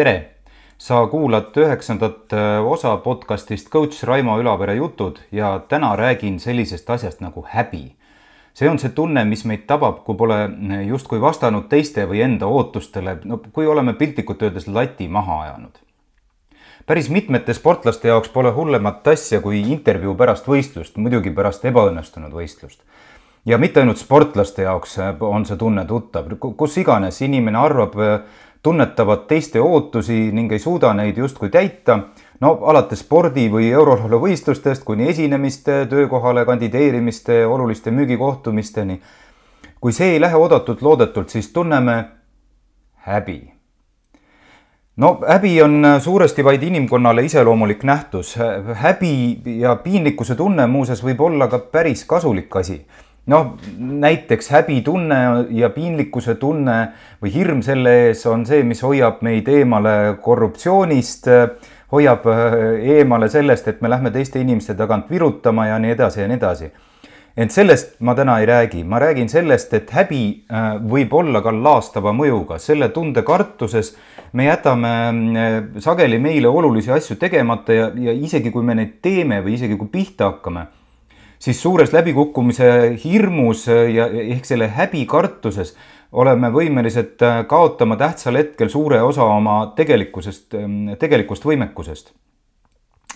tere! sa kuulad üheksandat äh, osa podcastist coach Raimo Ülavere jutud ja täna räägin sellisest asjast nagu häbi. see on see tunne, mis meid tabab, kui pole äh, justkui vastanud teiste või enda ootustele, no kui oleme piltlikult öeldes lati maha ajanud. päris mitmete sportlaste jaoks pole hullemat asja kui intervjuu pärast võistlust, muidugi pärast ebaõnnestunud võistlust ja mitte ainult sportlaste jaoks äh, on see tunne tuttav, kus iganes inimene arvab tunnetavad teiste ootusi ning ei suuda neid justkui täita. no alates spordi või eurolaulu võistlustest kuni esinemiste, töökohale kandideerimiste, oluliste müügikohtumisteni. kui see ei lähe oodatult-loodetult, siis tunneme häbi no häbi on suuresti vaid inimkonnale iseloomulik nähtus. häbi ja piinlikkuse tunne muuseas võib olla ka päris kasulik asi noh, näiteks häbitunne ja piinlikkuse tunne või hirm selle ees on see, mis hoiab meid eemale korruptsioonist, hoiab äh, eemale sellest, et me lähme teiste inimeste tagant virutama ja nii edasi ja nii edasi. ent sellest ma täna ei räägi, ma räägin sellest, et häbi äh, võib olla ka laastava mõjuga, selle tunde kartuses me jätame äh, sageli meile olulisi asju tegemata ja, ja isegi kui me neid teeme või isegi kui pihta hakkame siis suures läbikukkumise hirmus ja ehk selle häbikartuses oleme võimelised äh, kaotama tähtsal hetkel suure osa oma tegelikkusest, ähm, tegelikust võimekusest.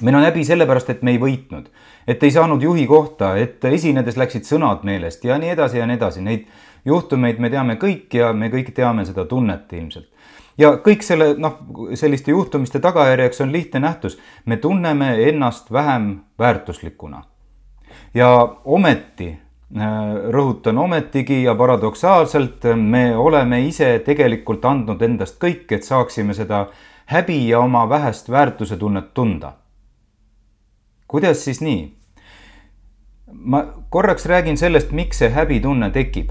meil on häbi sellepärast, et me ei võitnud, et ei saanud juhi kohta, et esinedes läksid sõnad meelest ja nii edasi ja nii edasi, neid juhtumeid me teame kõik ja me kõik teame seda tunnet ilmselt. Ja kõik selle noh, selliste juhtumiste tagajärjeks on lihtne nähtus, me tunneme ennast vähem väärtuslikuna ja ometi, äh, rõhutan ometigi ja paradoksaalselt me oleme ise tegelikult andnud endast kõik, et saaksime seda häbi ja oma vähest väärtusetunnet tunda. kuidas siis nii? ma korraks räägin sellest, miks see häbitunne tekib.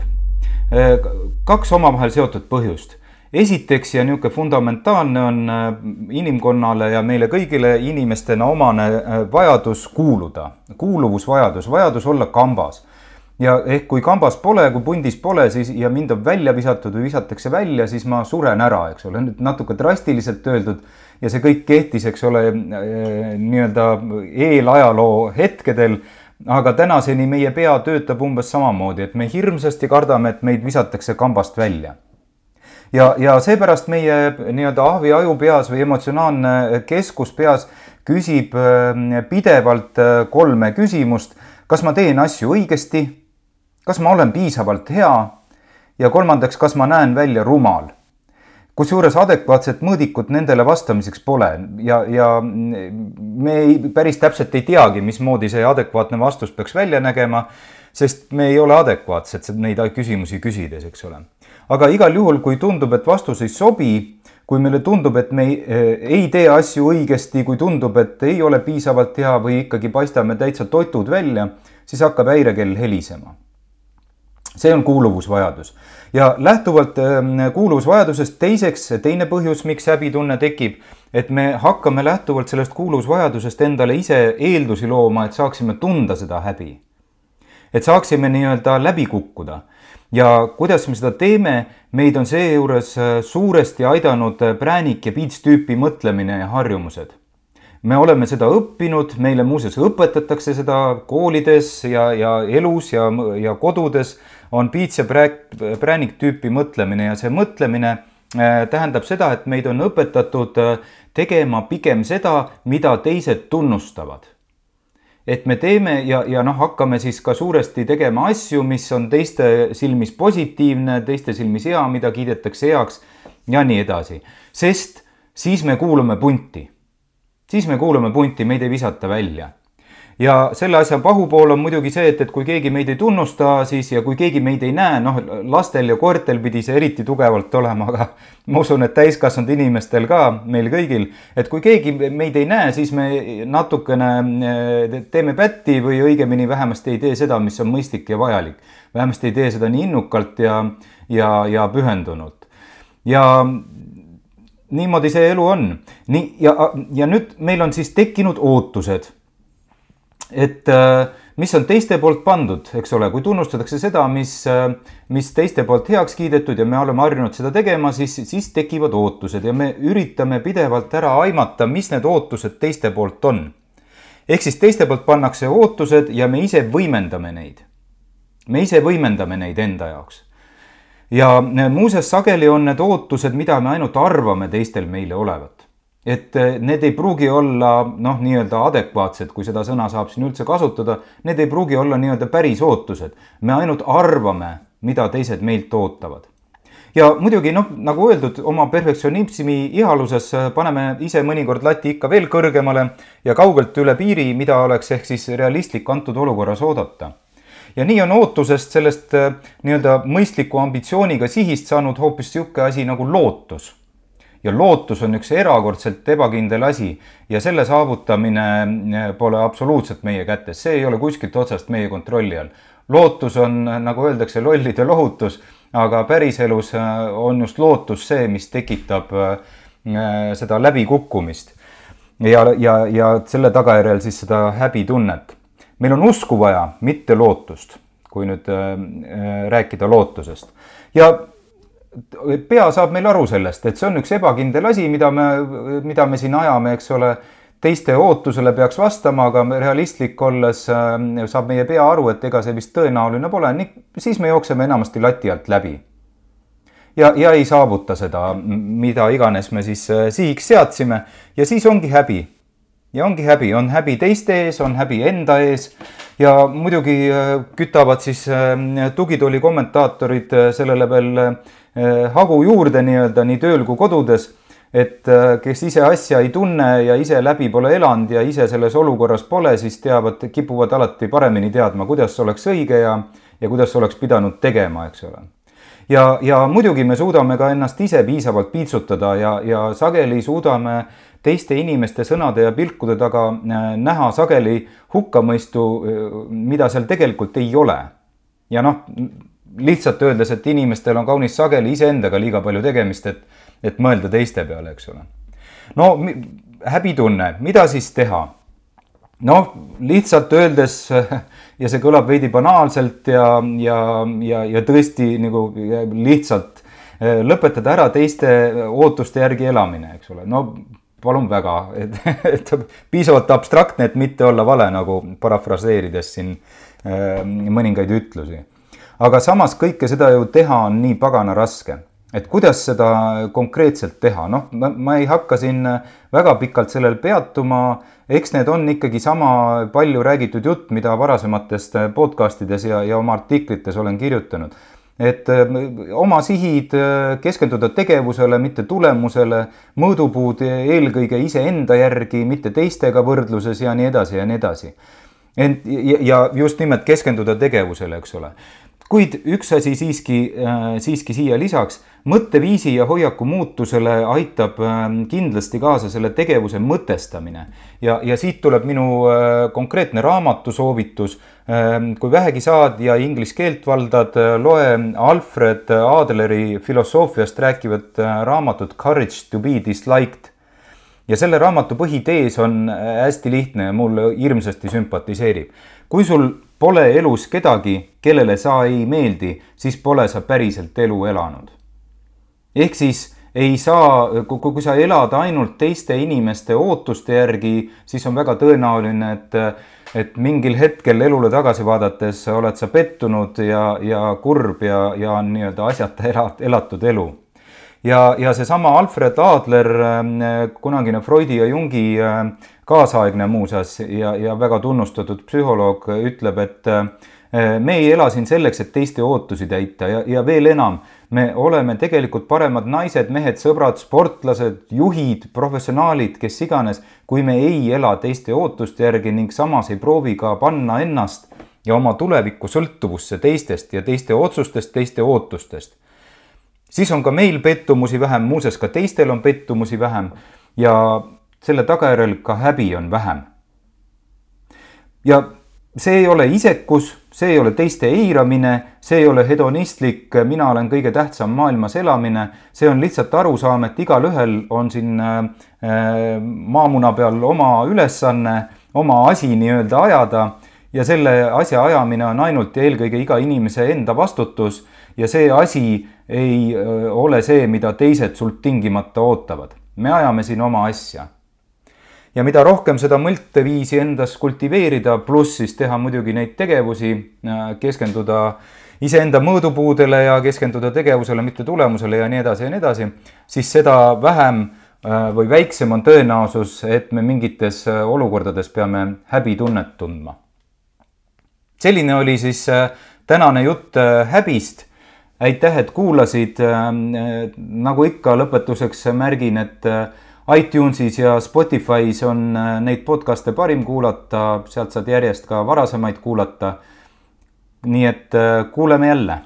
Äh, kaks omavahel seotud põhjust esiteks ja niisugune fundamentaalne on äh, inimkonnale ja meile kõigile inimestena omane äh, vajadus kuuluda, kuuluvusvajadus, vajadus olla kambas. ja ehk kui kambas pole, kui pundis pole, siis ja mind on välja visatud või visatakse välja, siis ma suren ära, eks ole, nüüd natuke drastiliselt öeldud ja see kõik kehtis, eks ole, äh, nii-öelda eelajaloo hetkedel aga tänaseni meie pea töötab umbes samamoodi, et me hirmsasti kardame, et meid visatakse kambast välja ja, ja seepärast meie nii-öelda ahvi aju peas või emotsionaalne keskus peas küsib äh, pidevalt äh, kolme küsimust. kas ma teen asju õigesti? kas ma olen piisavalt hea? ja kolmandaks, kas ma näen välja rumal? kusjuures adekvaatset mõõdikut nendele vastamiseks pole ja, ja me ei, päris täpselt ei teagi, mismoodi see adekvaatne vastus peaks välja nägema, sest me ei ole adekvaatsed neid küsimusi küsides, eks ole aga igal juhul, kui tundub, et vastus ei sobi, kui meile tundub, et me ei, eh, ei tee asju õigesti, kui tundub, et ei ole piisavalt hea või ikkagi paistame täitsa totud välja, siis hakkab häirekell helisema. see on kuuluvusvajadus ja lähtuvalt ehm, kuuluvusvajadusest teiseks, teine põhjus, miks häbitunne tekib, et me hakkame lähtuvalt sellest kuuluvusvajadusest endale ise eeldusi looma, et saaksime tunda seda häbi. Et saaksime nii-öelda läbi kukkuda. Ja kuidas me seda teeme, meid on seejuures äh, suuresti aidanud äh, präänik ja piits tüüpi mõtlemine ja harjumused. me oleme seda õppinud, meile muuseas õpetatakse seda koolides ja, ja elus ja, ja kodudes. On piits ja präänik tüüpi mõtlemine ja see mõtlemine äh, tähendab seda, et meid on õpetatud tegema pigem seda, mida teised tunnustavad et me teeme ja, ja noh, hakkame siis ka suuresti tegema asju, mis on teiste silmis positiivne, teiste silmis hea, mida kiidetakse heaks ja nii edasi. sest siis me kuulume punti. siis me kuulume punti, meid ei visata välja ja selle asja pahupool on muidugi see, et, et kui keegi meid ei tunnusta, siis ja kui keegi meid ei näe, noh, lastel ja koertel pidi see eriti tugevalt olema, aga ma usun, et täiskasvanud inimestel ka, meil kõigil, et kui keegi meid ei näe, siis me natukene eh, teeme pätti või õigemini vähemasti ei tee seda, mis on mõistlik ja vajalik. vähemasti ei tee seda nii innukalt ja, ja, ja pühendunult. ja niimoodi see elu on. nii, ja, ja nüüd meil on siis tekkinud ootused et mis on teiste poolt pandud, eks ole, kui tunnustatakse seda, mis, mis teiste poolt heaks kiidetud ja me oleme harjunud seda tegema, siis, siis tekivad ootused ja me üritame pidevalt ära aimata, mis need ootused teiste poolt on. ehk siis teiste poolt pannakse ootused ja me ise võimendame neid. me ise võimendame neid enda jaoks ja muuseas, sageli on need ootused, mida me ainult arvame teistel meile olevat et eh, need ei pruugi olla noh, nii-öelda adekvaatsed, kui seda sõna saab siin üldse kasutada, need ei pruugi olla nii-öelda päris ootused. me ainult arvame, mida teised meilt ootavad. ja muidugi noh, nagu öeldud, oma perfektsionismi ihaluses eh, paneme ise mõnikord lati ikka veel kõrgemale ja kaugelt üle piiri, mida oleks ehk siis realistlik antud olukorras oodata ja nii on ootusest, sellest eh, nii-öelda mõistliku ambitsiooniga sihist saanud hoopis niisugune asi nagu lootus ja lootus on üks erakordselt ebakindel asi ja selle saavutamine eh, pole absoluutselt meie kätes, see ei ole kuskilt otsast meie kontrolli all. lootus on, nagu öeldakse, lollide lohutus, aga päriselus eh, on just lootus see, mis tekitab eh, seda läbikukkumist. ja, ja, ja selle tagajärjel siis seda häbitunnet. meil on usku vaja, mitte lootust, kui nüüd rääkida lootusest ja pea saab meil aru sellest, et see on üks ebakindel asi, mida me, mida me siin ajame, eks ole. teiste ootusele peaks vastama, aga realistlik olles äh, saab meie pea aru, et ega see vist tõenäoline pole, siis me jookseme enamasti lati alt läbi. ja, ja ei saavuta seda, mida iganes me siis äh, sihiks seadsime. Ja siis ongi häbi. Ja ongi häbi, on häbi teiste ees, on häbi enda ees. Ja muidugi äh, kütavad siis tugitooli kommentaatorid sellele veel hagu juurde nii-öelda nii tööl kui kodudes. et eh, kes ise asja ei tunne ja ise läbi pole elanud ja ise selles olukorras pole, siis teavad, kipuvad alati paremini teadma, kuidas oleks õige ja, ja kuidas oleks pidanud tegema, eks ole ja, ja muidugi me suudame ka ennast ise piisavalt piitsutada ja, ja sageli suudame teiste inimeste sõnade ja pilkude taga eh, näha sageli hukkamõistu, mida seal tegelikult ei ole. ja noh, lihtsalt öeldes, et inimestel on kaunis sageli iseendaga liiga palju tegemist, et, et mõelda teiste peale, eks ole. no häbitunne, mida siis teha? noh, lihtsalt öeldes ja see kõlab veidi banaalselt ja, ja, ja, ja tõesti nagu lihtsalt eh, lõpetada ära teiste ootuste järgi elamine, eks ole, no palun väga, et, et piisavalt abstraktne, et mitte olla vale, nagu parafraseerides siin äh, mõningaid ütlusi aga samas kõike seda ju teha on nii pagana raske et kuidas seda konkreetselt teha, noh, ma ei hakka siin väga pikalt sellel peatuma, eks need on ikkagi sama palju räägitud jutt, mida varasematest podcast ides ja, ja oma artiklites olen kirjutanud. et oma sihid, keskenduda tegevusele, mitte tulemusele, mõõdupuud eelkõige iseenda järgi, mitte teistega võrdluses ja nii edasi ja nii edasi. ent ja just nimelt keskenduda tegevusele, eks ole kuid üks asi siiski, äh, siiski siia lisaks, mõtteviisi ja hoiaku muutusele aitab ähm, kindlasti kaasa selle tegevuse mõtestamine. ja, ja siit tuleb minu äh, konkreetne raamatusoovitus. Kui vähegi saad ja inglise keelt valdad, äh, loe Alfred Adleri filosoofiast rääkivat raamatut Courage to be disliked ja selle raamatu põhitees on hästi lihtne ja mulle hirmsasti sümpatiseerib. kui sul pole elus kedagi, kellele sa ei meeldi, siis pole sa päriselt elu elanud. ehk siis ei saa, kui sa elad ainult teiste inimeste ootuste järgi, siis on väga tõenäoline, et, et mingil hetkel elule tagasi vaadates oled sa pettunud ja, ja kurb ja, ja on nii-öelda asjata elat, elatud elu ja, ja seesama Alfred Adler, kunagine Freudi ja Jungi kaasaegne muuseas ja, ja väga tunnustatud psühholoog ütleb, et eh, me ei ela siin selleks, et teiste ootusi täita ja, ja veel enam, me oleme tegelikult paremad naised, mehed, sõbrad, sportlased, juhid, professionaalid, kes iganes, kui me ei ela teiste ootuste järgi ning samas ei proovi ka panna ennast ja oma tulevikku sõltuvusse teistest ja teiste otsustest, teiste ootustest. siis on ka meil pettumusi vähem, muuseas ka teistel on pettumusi vähem ja selle tagajärjel ka häbi on vähem. ja see ei ole isekus, see ei ole teiste eiramine, see ei ole hedonistlik, mina olen kõige tähtsam maailmas elamine, see on lihtsalt arusaam, et igalühel on siin äh, maamuna peal oma ülesanne, oma asi nii-öelda ajada ja selle asja ajamine on ainult ja eelkõige iga inimese enda vastutus ja see asi ei ole see, mida teised sult tingimata ootavad. me ajame siin oma asja. Ja mida rohkem seda mõtteviisi endas kultiveerida, pluss siis teha muidugi neid tegevusi, keskenduda iseenda mõõdupuudele ja keskenduda tegevusele, mitte tulemusele ja nii edasi ja nii edasi, siis seda vähem või väiksem on tõenäosus, et me mingites olukordades peame häbitunnet tundma. selline oli siis tänane jutt häbist aitäh, et kuulasid. nagu ikka, lõpetuseks märgin, et iTunesis ja Spotify's on neid podcast'e parim kuulata, sealt saad järjest ka varasemaid kuulata. nii et kuuleme jälle